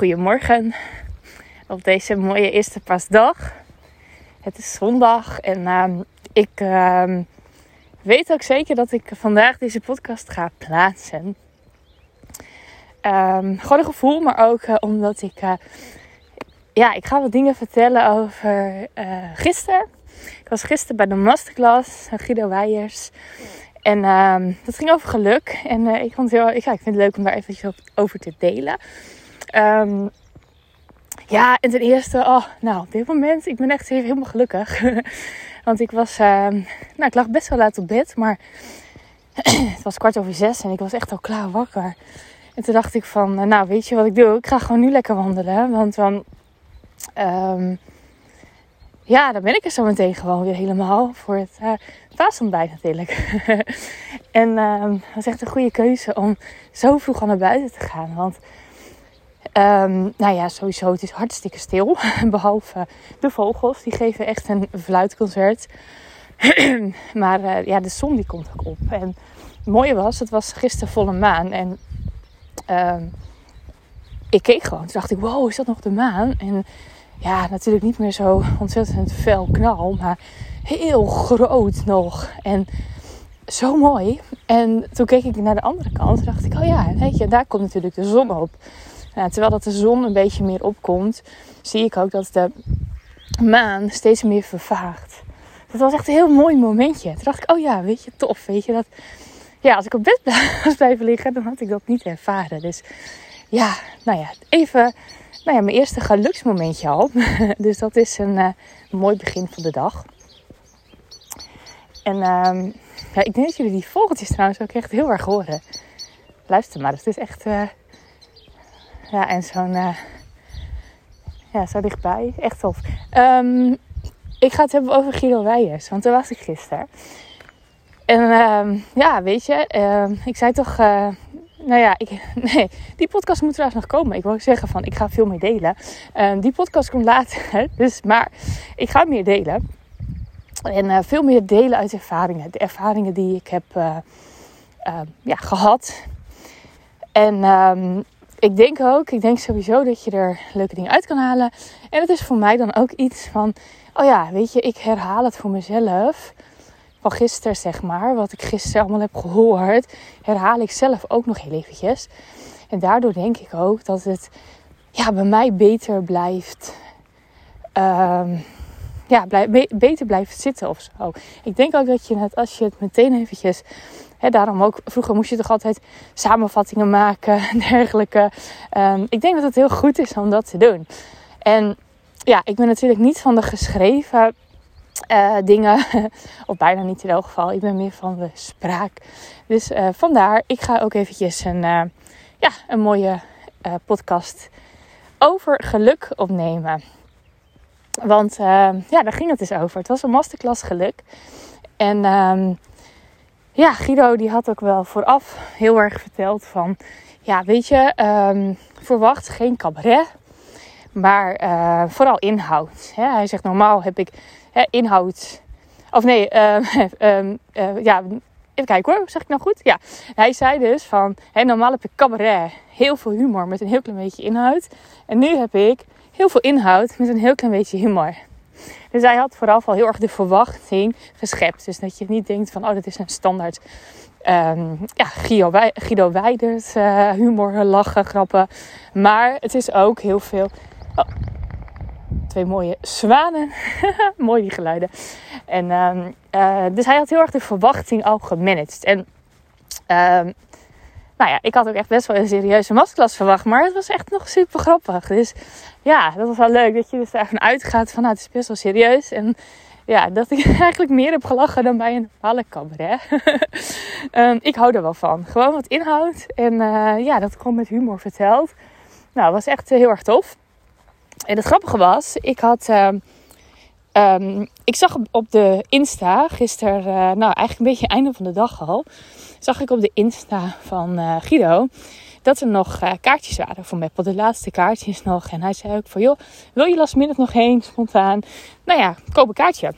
goedemorgen op deze mooie eerste pasdag. Het is zondag en uh, ik uh, weet ook zeker dat ik vandaag deze podcast ga plaatsen. Um, gewoon een gevoel, maar ook uh, omdat ik, uh, ja, ik ga wat dingen vertellen over uh, gisteren. Ik was gisteren bij de masterclass, Guido Weijers. En dat ging over geluk. En ik, vond het heel, ik, ik vind het leuk om daar even over te delen. Um, ja, en ten eerste, oh, nou, op dit moment, ik ben echt helemaal gelukkig. Want ik was, uh, nou, ik lag best wel laat op bed, maar het was kwart over zes en ik was echt al klaar wakker. En toen dacht ik van, uh, nou, weet je wat ik doe? Ik ga gewoon nu lekker wandelen, want dan, um, ja, dan ben ik er zo meteen gewoon weer helemaal voor het uh, natuurlijk. en um, dat is echt een goede keuze om zo vroeg al naar buiten te gaan, want Um, nou ja, sowieso, het is hartstikke stil. Behalve de vogels, die geven echt een fluitconcert. maar uh, ja, de zon die komt ook op. En het mooie was, het was gisteren volle maan. En um, ik keek gewoon. Toen dacht ik, wow, is dat nog de maan? En ja, natuurlijk niet meer zo ontzettend fel knal. Maar heel groot nog. En zo mooi. En toen keek ik naar de andere kant. En dacht ik, oh ja, weet je, daar komt natuurlijk de zon op. Terwijl dat de zon een beetje meer opkomt, zie ik ook dat de maan steeds meer vervaagt. Dat was echt een heel mooi momentje. Toen dacht ik, oh ja, weet je, tof. Weet je dat. Ja, als ik op bed was blijven liggen, dan had ik dat niet ervaren. Dus ja, nou ja, even nou ja, mijn eerste geluksmomentje al. dus dat is een uh, mooi begin van de dag. En um, ja, ik denk dat jullie die vogeltjes trouwens ook echt heel erg horen. Luister maar, het is echt uh, ja, en zo'n. Uh, ja, zo dichtbij. Echt tof. Um, ik ga het hebben over Guido Weijers. Want daar was ik gisteren. En um, ja, weet je. Uh, ik zei toch. Uh, nou ja, ik, nee, die podcast moet trouwens nog komen. Ik wil zeggen van, ik ga veel meer delen. Die podcast komt later. Dus, maar ik ga meer delen. En uh, veel meer delen uit ervaringen. De ervaringen die ik heb ja, gehad. En um, ik denk ook, ik denk sowieso dat je er leuke dingen uit kan halen. En het is voor mij dan ook iets van, oh ja, weet je, ik herhaal het voor mezelf. Van gisteren, zeg maar, wat ik gisteren allemaal heb gehoord, herhaal ik zelf ook nog heel eventjes. En daardoor denk ik ook dat het ja, bij mij beter blijft. Um, ja, beter blijft zitten of zo. Ik denk ook dat je het, als je het meteen eventjes daarom ook, vroeger moest je toch altijd samenvattingen maken en dergelijke. Um, ik denk dat het heel goed is om dat te doen. En ja, ik ben natuurlijk niet van de geschreven uh, dingen, of bijna niet in elk geval. Ik ben meer van de spraak. Dus uh, vandaar, ik ga ook eventjes een, uh, ja, een mooie podcast over geluk opnemen. Want ja, daar ging het dus over. Het was een masterclass geluk. En um, ja, Guido die had ook wel vooraf heel erg verteld van... Ja, weet je, um, verwacht geen cabaret, maar uh, vooral inhoud. Hij zegt, normaal heb ik hè, inhoud... Of nee, uh, um, uh, ja, even kijken hoor, zeg ik nou goed? Ja, hij zei dus van, hè, normaal heb ik cabaret, heel veel humor met een heel klein beetje inhoud. En nu heb ik heel veel inhoud met een heel klein beetje humor. Dus hij had vooral al heel erg de verwachting geschept. Dus dat je niet denkt van, oh, dit is een standaard um, ja, Guido, Wij Guido Weidert uh, humor, lachen, grappen. Maar het is ook heel veel... Oh, twee mooie zwanen. Mooi die geluiden. En, um, uh, dus hij had heel erg de verwachting al gemanaged. En um, nou ja, ik had ook echt best wel een serieuze masterclass verwacht. Maar het was echt nog super grappig. Dus ja, dat was wel leuk dat je dus ervan uitgaat van nou, het is best wel serieus. En ja, dat ik eigenlijk meer heb gelachen dan bij een normale um, ik hou er wel van. Gewoon wat inhoud. En uh, ja, dat gewoon met humor verteld. Nou, was echt uh, heel erg tof. En het grappige was, ik had... Uh, um, ik zag op de Insta gisteren, uh, nou eigenlijk een beetje einde van de dag al zag ik op de Insta van uh, Guido dat er nog uh, kaartjes waren voor Meppel. De laatste kaartjes nog. En hij zei ook van, joh, wil je last minute nog heen, spontaan? Nou ja, koop een kaartje.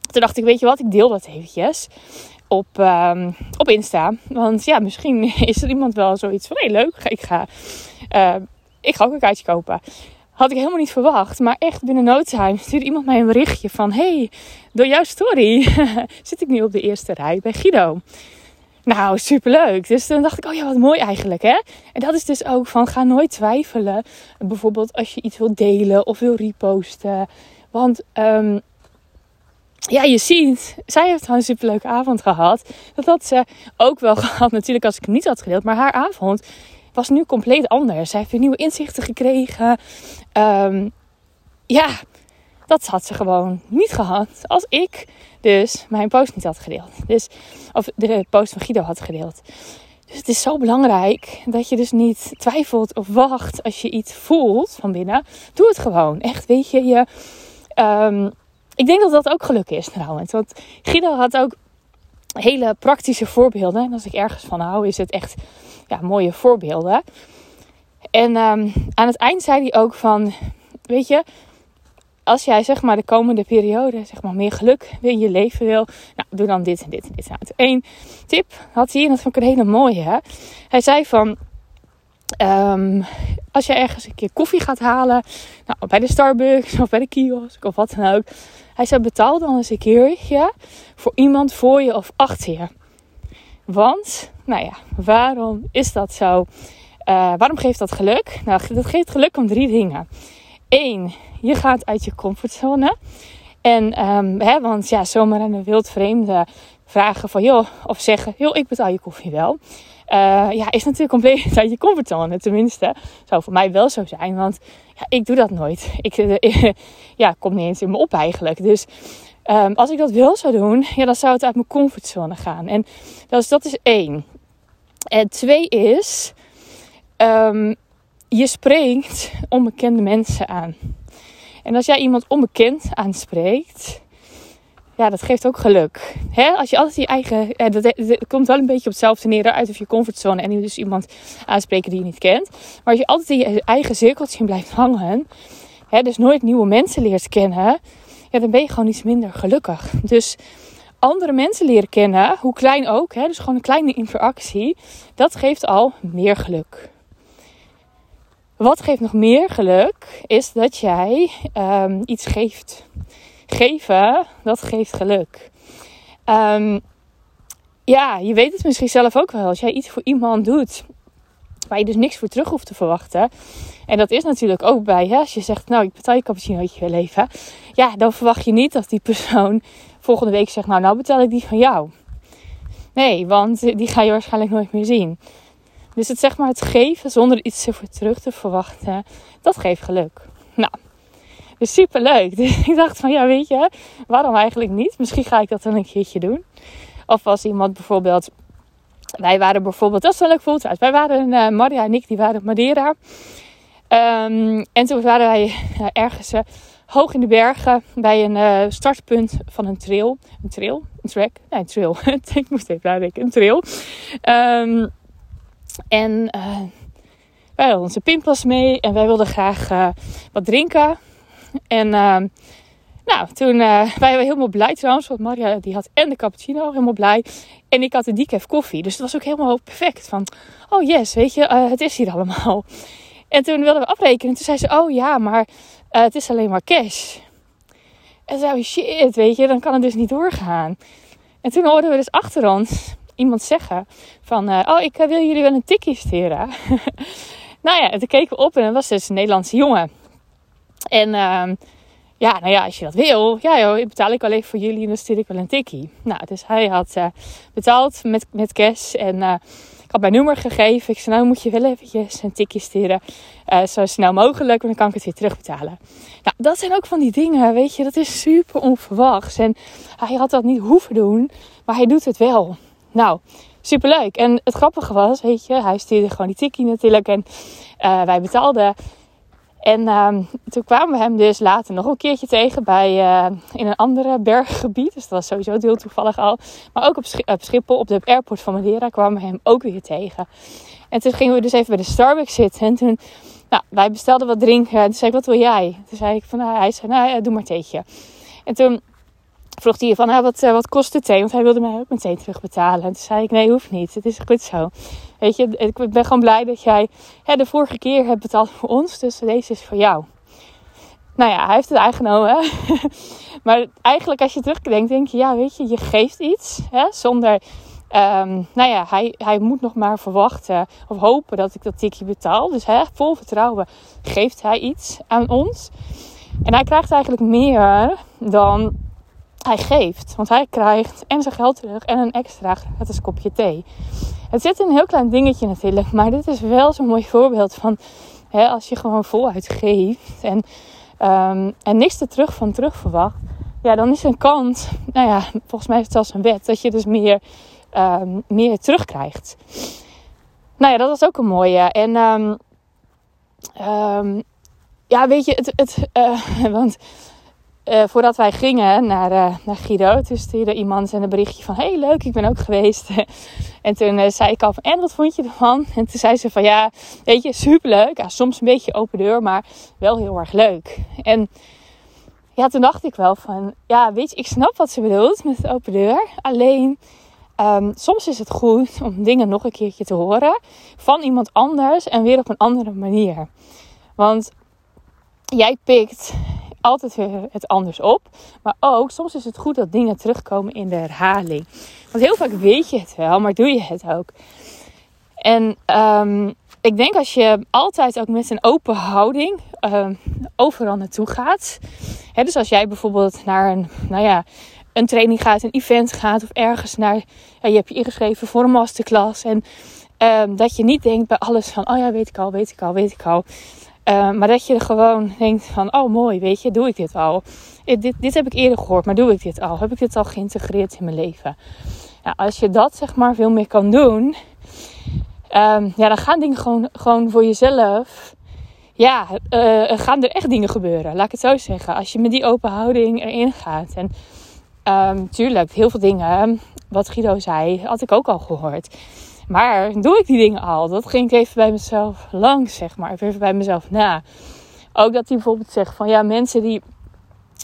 Toen dacht ik, weet je wat, ik deel dat eventjes op, um, op Insta. Want ja, misschien is er iemand wel zoiets van, hé hey, leuk, ik ga... Uh, ik ga ook een kaartje kopen. Had ik helemaal niet verwacht. Maar echt binnen no time stuurde iemand mij een berichtje van... Hey, door jouw story zit ik nu op de eerste rij bij Guido. Nou, superleuk. Dus toen dacht ik, oh ja, wat mooi eigenlijk, hè? En dat is dus ook van, ga nooit twijfelen. Bijvoorbeeld als je iets wilt delen of wil reposten. Want um, ja, je ziet, zij heeft gewoon een superleuke avond gehad. Dat had ze ook wel gehad natuurlijk als ik het niet had gedeeld. Maar haar avond was nu compleet anders. Zij heeft weer nieuwe inzichten gekregen. Um, ja, dat had ze gewoon niet gehad als ik dus mijn post niet had gedeeld. Dus, of de post van Guido had gedeeld. Dus het is zo belangrijk dat je dus niet twijfelt of wacht als je iets voelt van binnen. Doe het gewoon. Echt, weet je, je... Um, ik denk dat dat ook geluk is trouwens. Want Guido had ook hele praktische voorbeelden. En als ik ergens van hou, is het echt ja, mooie voorbeelden. En um, aan het eind zei hij ook van, weet je, als jij zeg maar de komende periode zeg maar meer geluk in je leven wil, nou doe dan dit en dit en dit. Nou, Eén tip had hij en dat vond ik een hele mooie. Hij zei van, um, als je ergens een keer koffie gaat halen, nou, bij de Starbucks of bij de kiosk of wat dan ook. Hij zei betaal dan eens een keertje voor iemand voor je of achter je. Want, nou ja, waarom is dat zo? Uh, waarom geeft dat geluk? Nou, dat geeft geluk om drie dingen. Eén, je gaat uit je comfortzone. En, um, hè, want ja, zomaar aan een wildvreemde vragen van, joh, of zeggen, joh, ik betaal je koffie wel. Uh, ja, is natuurlijk compleet uit je comfortzone. Tenminste, zou voor mij wel zo zijn. Want ja, ik doe dat nooit. Ik, uh, ja, komt niet eens in me op eigenlijk. Dus um, als ik dat wel zou doen, ja, dan zou het uit mijn comfortzone gaan. En is, dat is één. En twee is, um, je spreekt onbekende mensen aan. En als jij iemand onbekend aanspreekt, ja, dat geeft ook geluk. Hè? Als je altijd je eigen. Eh, dat, komt wel een beetje op hetzelfde neer uit of je comfortzone en dus iemand aanspreken die je niet kent. Maar als je altijd in je eigen cirkeltje blijft hangen, hè, dus nooit nieuwe mensen leert kennen, ja, dan ben je gewoon iets minder gelukkig. Dus andere mensen leren kennen, hoe klein ook, hè, dus gewoon een kleine interactie, dat geeft al meer geluk. Wat geeft nog meer geluk, is dat jij um, iets geeft geven, dat geeft geluk. Um, ja, je weet het misschien zelf ook wel. Als jij iets voor iemand doet waar je dus niks voor terug hoeft te verwachten. En dat is natuurlijk ook bij, hè, als je zegt, nou, ik betaal je cappuccinootje weer leven. Ja, dan verwacht je niet dat die persoon volgende week zegt, nou, nou betaal ik die van jou. Nee, want die ga je waarschijnlijk nooit meer zien. Dus het zeg maar het geven zonder iets ervoor terug te verwachten, dat geeft geluk. Nou, is super leuk. Dus ik dacht van ja, weet je, waarom eigenlijk niet? Misschien ga ik dat dan een keertje doen. Of als iemand bijvoorbeeld. Wij waren bijvoorbeeld, dat is wel leuk voelt Wij waren, uh, Maria en ik, die waren op Madeira. Um, en toen waren wij uh, ergens uh, hoog in de bergen bij een startpunt van een trail. Een trail? Een track? Nee, een trail. ik moest even nadenken. Een trail. Um, en wij hadden onze pinpas mee en wij wilden graag wat drinken. En uh, nou, toen uh, wij waren helemaal blij trouwens. Want Maria die had en de cappuccino, helemaal blij. En ik had de decaf koffie. Dus het was ook helemaal perfect. Van, oh yes, weet je, uh, het is hier allemaal. En toen wilden we afrekenen. Toen zei ze, oh ja, maar uh, het is alleen maar cash. En zei we, shit, weet je, dan kan het dus niet doorgaan. En toen hoorden we dus achter ons iemand zeggen van, oh, ik wil jullie wel een tikkie sturen. nou ja, keken we op en dat was dus een Nederlandse jongen. En uh, ja, nou ja, als je dat wil, ja joh, betaal ik wel even voor jullie en dan stuur ik wel een tikkie. Nou, dus hij had uh, betaald met, met cash en ik had mijn nummer gegeven. Ik zei, nou moet je wel eventjes een tikkie sturen, uh, zo snel mogelijk, want dan kan ik het weer terugbetalen. Nou, dat zijn ook van die dingen, weet je, dat is super onverwachts. En hij had dat niet hoeven doen, maar hij doet het wel. Nou, superleuk. En het grappige was, weet je, hij stuurde gewoon die tikkie natuurlijk en wij betaalden. En uh, toen kwamen we hem dus later nog een keertje tegen bij, uh, in een andere berggebied. Dus dat was sowieso heel toevallig al. Maar ook op, op Schiphol, op de airport van Madeira, kwamen we hem ook weer tegen. En toen gingen we dus even bij de Starbucks zitten. En toen, nou, wij bestelden wat drinken. Toen zei ik, wat wil jij? Toen zei ik van, nou, hij zei, nou, doe maar theetje. En toen vroeg hij van, ah, wat, wat kost de thee? Want hij wilde mij ook meteen terugbetalen. En toen zei ik, nee, hoeft niet. Het is goed zo. Weet je, ik ben gewoon blij dat jij hè, de vorige keer hebt betaald voor ons. Dus deze is voor jou. Nou ja, hij heeft het aangenomen. maar eigenlijk als je terugdenkt, denk je, ja, weet je, je geeft iets hè, zonder Um, nou ja, hij, hij moet nog maar verwachten of hopen dat ik dat tikje betaal. Dus hè, vol vertrouwen geeft hij iets aan ons. En hij krijgt eigenlijk meer dan hij geeft. Want hij krijgt en zijn geld terug en een extra gratis kopje thee. Het zit in een heel klein dingetje natuurlijk. Maar dit is wel zo'n mooi voorbeeld van hè, als je gewoon voluit geeft en, um, en niks er terug van terug verwacht. Ja, dan is een kans, nou ja, volgens mij is het zelfs een wet, dat je dus meer um, meer terugkrijgt. Nou ja, dat was ook een mooie. En um, ja, weet je, het, het, uh, want uh, voordat wij gingen naar, uh, naar Guido, toen stuurde iemand een berichtje van... Hey, leuk, ik ben ook geweest. en toen zei ik al van, en wat vond je ervan? En toen zei ze van, ja, weet je, superleuk. Ja, soms een beetje open deur, maar wel heel erg leuk. En ja, toen dacht ik wel van, ja, weet je, ik snap wat ze bedoelt met open deur. Alleen Um, soms is het goed om dingen nog een keertje te horen van iemand anders en weer op een andere manier. Want jij pikt altijd weer het anders op. Maar ook soms is het goed dat dingen terugkomen in de herhaling. Want heel vaak weet je het wel, maar doe je het ook. En um, ik denk als je altijd ook met een open houding um, overal naartoe gaat. Hè, dus als jij bijvoorbeeld naar een, nou ja, een training gaat, een event gaat of ergens naar. Je hebt je ingeschreven voor een masterclass. En um, dat je niet denkt bij alles van: oh ja, weet ik al, weet ik al, weet ik al. Um, maar dat je gewoon denkt van: oh mooi, weet je, doe ik dit al? Dit, dit heb ik eerder gehoord, maar doe ik dit al? Heb ik dit al geïntegreerd in mijn leven? Als je dat zeg maar veel meer kan doen, um, ja, dan gaan dingen gewoon, gewoon voor jezelf ja, uh, gaan er echt dingen gebeuren. Laat ik het zo zeggen. Als je met die open houding erin gaat. En Um, tuurlijk, heel veel dingen, wat Guido zei, had ik ook al gehoord. Maar doe ik die dingen al? Dat ging ik even bij mezelf langs, zeg maar. Even bij mezelf na. Ook dat hij bijvoorbeeld zegt van ja, mensen die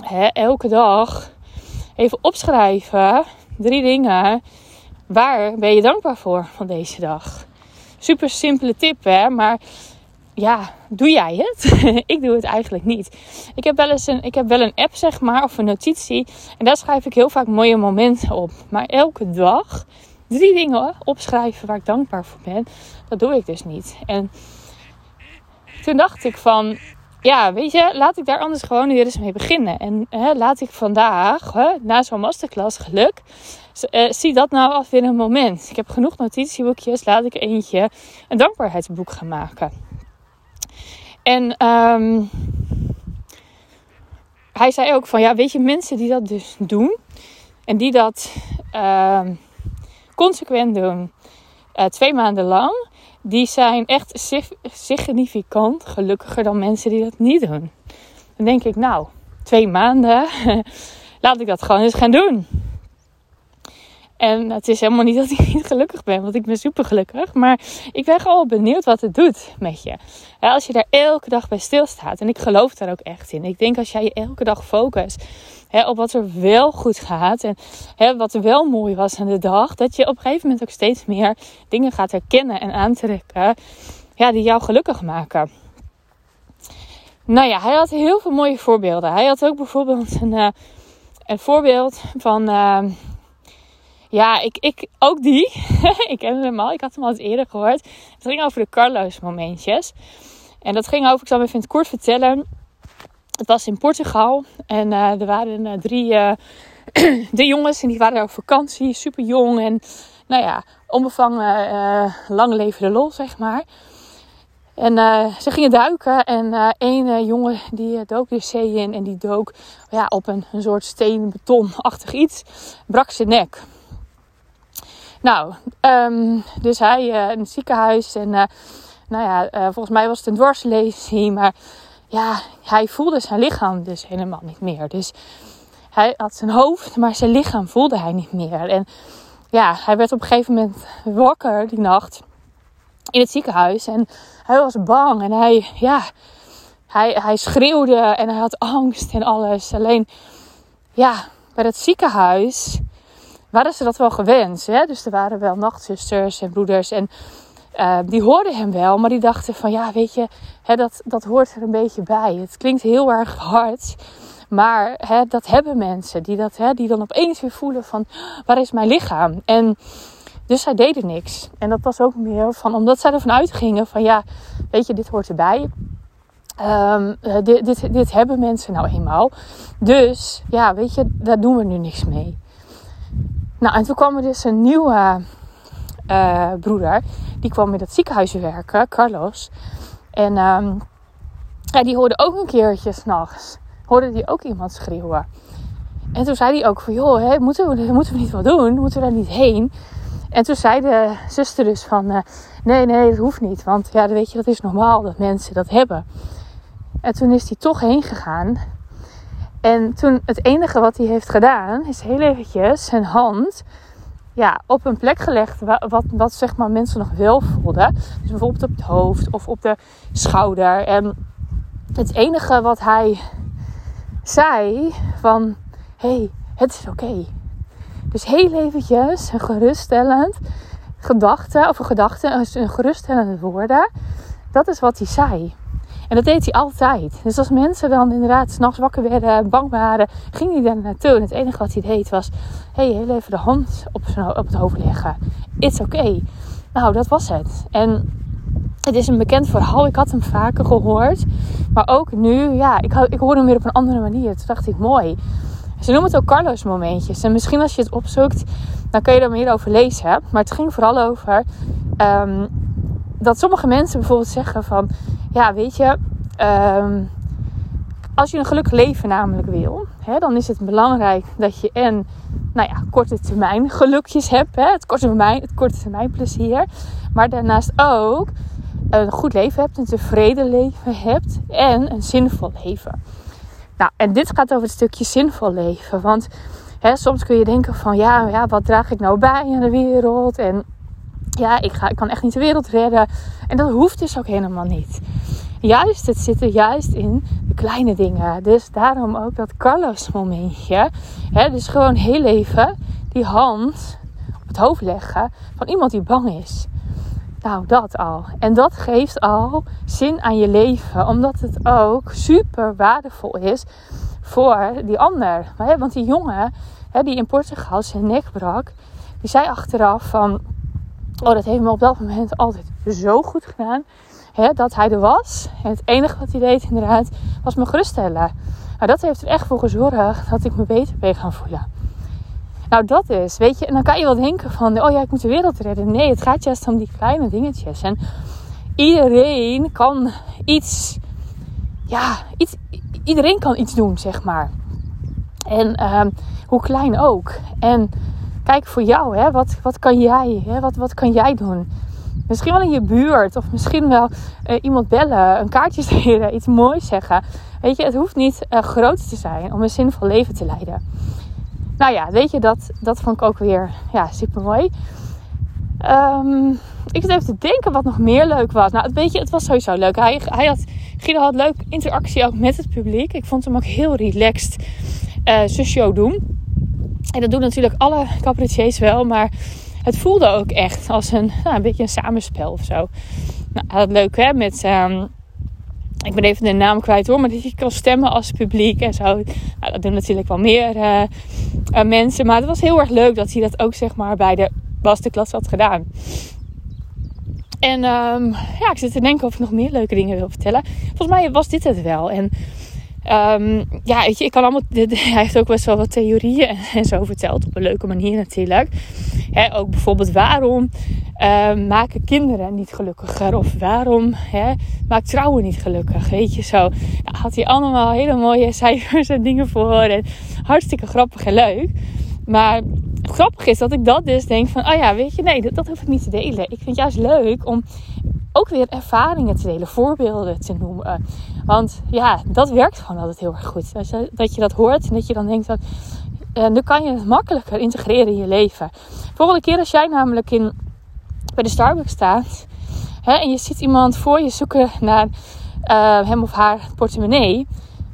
hè, elke dag even opschrijven, drie dingen. Waar ben je dankbaar voor van deze dag? Super simpele tip, hè? Maar ja, doe jij het? ik doe het eigenlijk niet. Ik heb, wel eens een, ik heb wel een app, zeg maar, of een notitie. En daar schrijf ik heel vaak mooie momenten op. Maar elke dag drie dingen opschrijven waar ik dankbaar voor ben, dat doe ik dus niet. En toen dacht ik van, ja, weet je, laat ik daar anders gewoon weer eens mee beginnen. En hè, laat ik vandaag, hè, na zo'n masterclass, geluk, uh, zie dat nou af in een moment. Ik heb genoeg notitieboekjes, laat ik eentje een dankbaarheidsboek gaan maken. En um, hij zei ook van ja, weet je, mensen die dat dus doen en die dat uh, consequent doen, uh, twee maanden lang, die zijn echt significant gelukkiger dan mensen die dat niet doen. Dan denk ik, nou, twee maanden, laat ik dat gewoon eens gaan doen. En het is helemaal niet dat ik niet gelukkig ben, want ik ben super gelukkig. Maar ik ben gewoon benieuwd wat het doet met je. als je daar elke dag bij stilstaat. En ik geloof daar ook echt in. Ik denk als jij je elke dag focust op wat er wel goed gaat. En wat er wel mooi was aan de dag. Dat je op een gegeven moment ook steeds meer dingen gaat herkennen en aantrekken. Ja, die jou gelukkig maken. Nou ja, hij had heel veel mooie voorbeelden. Hij had ook bijvoorbeeld een, uh, een voorbeeld van. Uh, ja, ik, ik ook die. ik ken hem al. Ik had hem al eens eerder gehoord. Het ging over de Carlos momentjes. En dat ging over, ik zal me even kort vertellen. Het was in Portugal. En uh, er waren uh, drie, uh, drie jongens. En die waren op vakantie. Super jong. En nou ja, onbevangen, lang leven de lol, zeg maar. En ze gingen duiken. En één jongen die dook de zee in. En die dook ja, op een, soort steen betonachtig iets. Brak zijn nek. Nou, um, dus hij in het ziekenhuis. En nou ja, volgens mij was het een dwarslesie. Maar ja, hij voelde zijn lichaam dus helemaal niet meer. Dus hij had zijn hoofd, maar zijn lichaam voelde hij niet meer. En ja, hij werd op een gegeven moment wakker die nacht in het ziekenhuis. En hij was bang en hij, ja, hij, hij schreeuwde en hij had angst en alles. Alleen, ja, bij dat ziekenhuis waren ze dat wel gewend. Hè? Dus er waren wel nachtzusters en broeders en uh, die hoorden hem wel, maar die dachten van ja, weet je, hè, dat, dat hoort er een beetje bij. Het klinkt heel erg hard, maar hè, dat hebben mensen die, dat, hè, die dan opeens weer voelen van waar is mijn lichaam? En dus zij deden niks. En dat was ook meer van, omdat zij ervan uitgingen van ja, weet je, dit hoort erbij. Um, dit, dit, dit hebben mensen nou eenmaal. Dus ja, weet je, daar doen we nu niks mee. Nou, en toen kwam er dus een nieuwe uh, broeder. Die kwam in dat ziekenhuis werken, Carlos. En um, ja, die hoorde ook een keertje s'nachts. Hoorde die ook iemand schreeuwen. En toen zei hij ook van, joh, hè, moeten, we, moeten we niet wat doen? Moeten we daar niet heen? En toen zei de zuster dus van, uh, nee, nee, dat hoeft niet. Want ja, weet je, dat is normaal dat mensen dat hebben. En toen is hij toch heen gegaan. En toen het enige wat hij heeft gedaan, is heel eventjes zijn hand ja, op een plek gelegd wat, wat zeg maar mensen nog wel voelden. Dus bijvoorbeeld op het hoofd of op de schouder. En het enige wat hij zei van, hey, het is oké. Dus heel eventjes een geruststellend gedachte, of een gedachte, een geruststellende woorden. Dat is wat hij zei. En dat deed hij altijd. Dus als mensen dan inderdaad s'nachts wakker werden, bang waren, ging hij daar naartoe. En het enige wat hij deed was: hey, heel even de hand op, op het hoofd leggen. It's okay. Nou, dat was het. En het is een bekend verhaal. Ik had hem vaker gehoord. Maar ook nu, ja, ik, ik hoorde hem weer op een andere manier. Toen dacht ik, mooi. Ze noemen het ook Carlos momentjes. En misschien als je het opzoekt, dan kun je er meer over lezen. Maar het ging vooral over um, dat sommige mensen bijvoorbeeld zeggen van... Ja, weet je... Um, als je een gelukkig leven namelijk wil... Hè, dan is het belangrijk dat je en... Nou ja, korte termijn gelukjes hebt. Hè, het, korte termijn, het korte termijn plezier. Maar daarnaast ook een goed leven hebt. Een tevreden leven hebt. En een zinvol leven. Nou, en dit gaat over het stukje zinvol leven. Want... Hè, soms kun je denken van ja, ja, wat draag ik nou bij aan de wereld? En ja, ik, ga, ik kan echt niet de wereld redden. En dat hoeft dus ook helemaal niet. Juist, het zit er juist in de kleine dingen. Dus daarom ook dat Carlos momentje. Hè, dus gewoon heel even die hand op het hoofd leggen van iemand die bang is. Nou, dat al. En dat geeft al zin aan je leven. Omdat het ook super waardevol is voor die ander. Want die jongen die in Portugal zijn nek brak. Die zei achteraf van Oh, dat heeft me op dat moment altijd zo goed gedaan. Hè, dat hij er was. En het enige wat hij deed inderdaad was me geruststellen. Maar dat heeft er echt voor gezorgd dat ik me beter ben gaan voelen. Nou, dat is, weet je, en dan kan je wel denken van, oh ja, ik moet de wereld redden. Nee, het gaat juist om die kleine dingetjes. En iedereen kan iets, ja, iedereen kan iets doen, zeg maar. En um, hoe klein ook. En kijk voor jou, hè, wat, wat kan jij? Hè, wat, wat kan jij doen? Misschien wel in je buurt of misschien wel uh, iemand bellen, een kaartje sturen, iets moois zeggen. Weet je, het hoeft niet uh, groot te zijn om een zinvol leven te leiden. Nou ja, weet je, dat, dat vond ik ook weer ja, super mooi. Um, ik zit even te denken wat nog meer leuk was. Nou, weet je, het was sowieso leuk. Hij, hij had, Guido had leuk interactie ook met het publiek. Ik vond hem ook heel relaxed uh, zijn show doen. En dat doen natuurlijk alle cabaretiers wel, maar het voelde ook echt als een, nou, een beetje een samenspel of zo. Nou, dat leuk hè, met... Um, ik ben even de naam kwijt hoor, maar dat je kan stemmen als publiek en zo. Nou, dat doen natuurlijk wel meer uh, uh, mensen. Maar het was heel erg leuk dat hij dat ook zeg maar bij de masterclass had gedaan. En um, ja, ik zit te denken of ik nog meer leuke dingen wil vertellen. Volgens mij was dit het wel. En Um, ja, weet je, ik kan allemaal. Hij heeft ook best wel wat theorieën en, zo verteld. Op een leuke manier natuurlijk. Ook bijvoorbeeld waarom uh, maken kinderen niet gelukkiger? Of waarom maakt trouwen niet gelukkig? Weet je zo. Nou, had hij allemaal hele mooie cijfers en dingen voor. En hartstikke grappig en leuk. Maar grappig is dat ik dat dus denk van, oh ja, weet je, nee, dat, dat hoef ik niet te delen. Ik vind het juist leuk om ook weer ervaringen te delen, voorbeelden te noemen. Want ja, dat werkt gewoon altijd heel erg goed. Dat je dat hoort en dat je dan denkt dat. En dan kan je het makkelijker integreren in je leven. Volgende keer als jij namelijk in, bij de Starbucks staat hè, en je ziet iemand voor je zoeken naar uh, hem of haar portemonnee,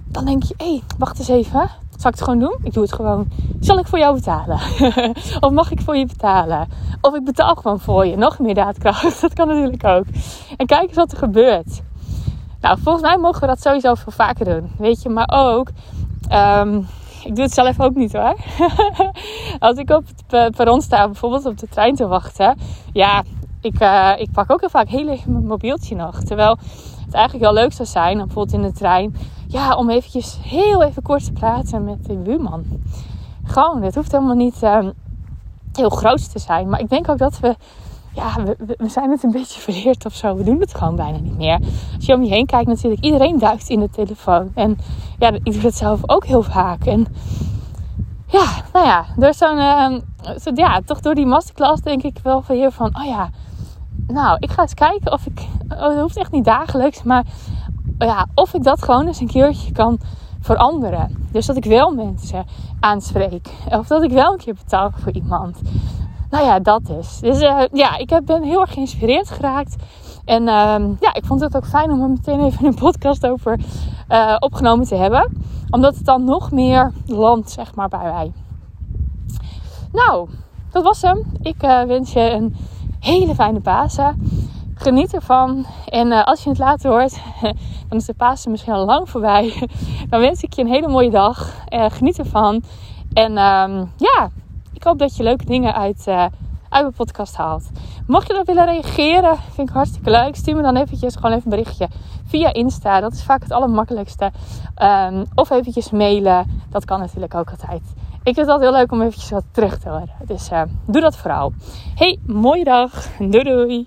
dan denk je: hé, hey, wacht eens even. Ik het gewoon doen? Ik doe het gewoon. Zal ik voor jou betalen? of mag ik voor je betalen? Of ik betaal gewoon voor je. Nog meer daadkracht. Dat kan natuurlijk ook. En kijk eens wat er gebeurt. Nou, volgens mij mogen we dat sowieso veel vaker doen. Weet je, maar ook. Ehm, ik doe het zelf ook niet hoor. Als ik op het perron sta, bijvoorbeeld op de trein te wachten. Ja, ik, uh, ik pak ook heel vaak heel even mijn mobieltje nog. Terwijl het eigenlijk wel leuk zou zijn, bijvoorbeeld in de trein. Ja, om eventjes heel even kort te praten met de buurman. Gewoon, het hoeft helemaal niet uh, heel groot te zijn. Maar ik denk ook dat we ja, we, we, zijn het een beetje verleerd of zo. We doen het gewoon bijna niet meer. Als je om je heen kijkt, natuurlijk, iedereen duikt in de telefoon. En ja, ik doe het zelf ook heel vaak. En ja, nou ja, door zo'n, uh, zo, ja, toch door die masterclass denk ik wel van hier van, oh ja, nou, ik ga eens kijken of ik, oh, dat hoeft echt niet dagelijks, maar ja, of ik dat gewoon eens een keertje kan veranderen. Dus dat ik wel mensen aanspreek. Of dat ik wel een keer betaal voor iemand nou ja, dat is. Dus uh, ja, ik ben heel erg geïnspireerd geraakt. En uh, ja, ik vond het ook fijn om er meteen even een podcast over uh, opgenomen te hebben. Omdat het dan nog meer landt, zeg maar, bij mij. Nou, dat was hem. Ik uh, wens je een hele fijne Pasen. Geniet ervan. En als je het later hoort, dan is de Pasen misschien al lang voorbij. dan wens ik je een hele mooie dag. geniet ervan. En um, ja, ik hoop dat je leuke dingen uit, uh, uit mijn podcast haalt. Mocht je dat willen reageren, vind ik hartstikke leuk. Stuur me dan eventjes gewoon even een berichtje via Insta. Dat is vaak het allermakkelijkste. Um, of eventjes mailen. Dat kan natuurlijk ook altijd. Ik vind het altijd heel leuk om eventjes wat terug te horen. Dus uh, doe dat vooral. Hey, mooie dag. Doei doei.